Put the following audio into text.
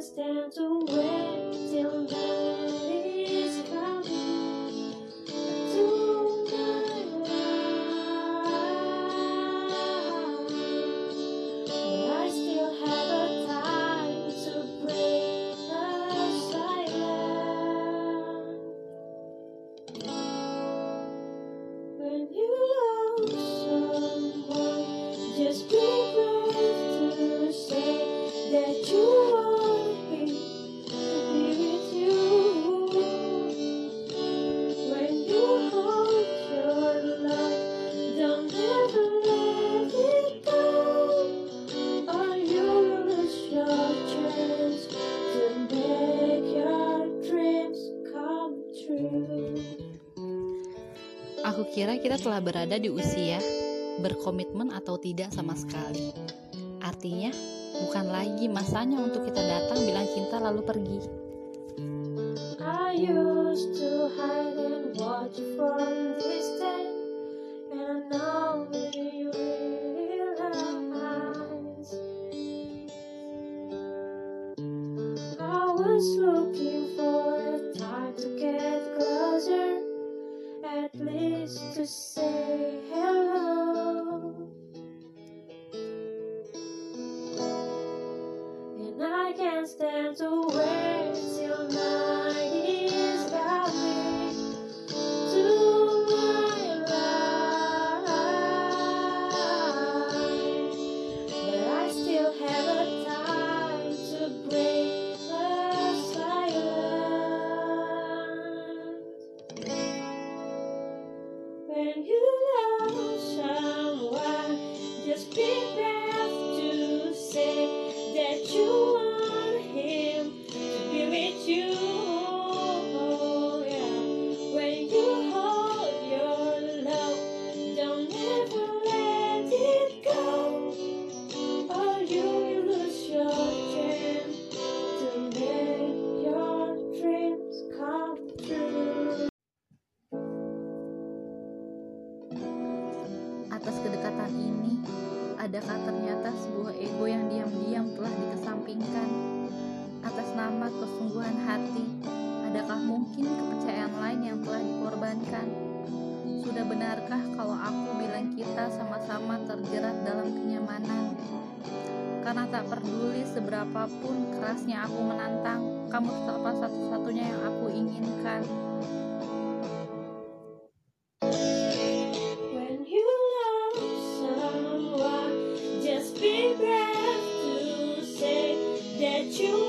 Stand dance away till then. Aku kira kita telah berada di usia berkomitmen atau tidak sama sekali. Artinya, bukan lagi masanya untuk kita datang bilang cinta lalu pergi. I used to hide and watch from distance, and know you realize I was looking for a time to get closer, at to say hello. And I can't stand to you Atas kedekatan ini, adakah ternyata sebuah ego yang diam-diam telah dikesampingkan? Atas nama kesungguhan hati, adakah mungkin kepercayaan lain yang telah dikorbankan? Sudah benarkah kalau aku bilang kita sama-sama terjerat dalam kenyamanan? Karena tak peduli seberapapun kerasnya aku menantang, kamu tetaplah satu-satunya yang aku inginkan. that you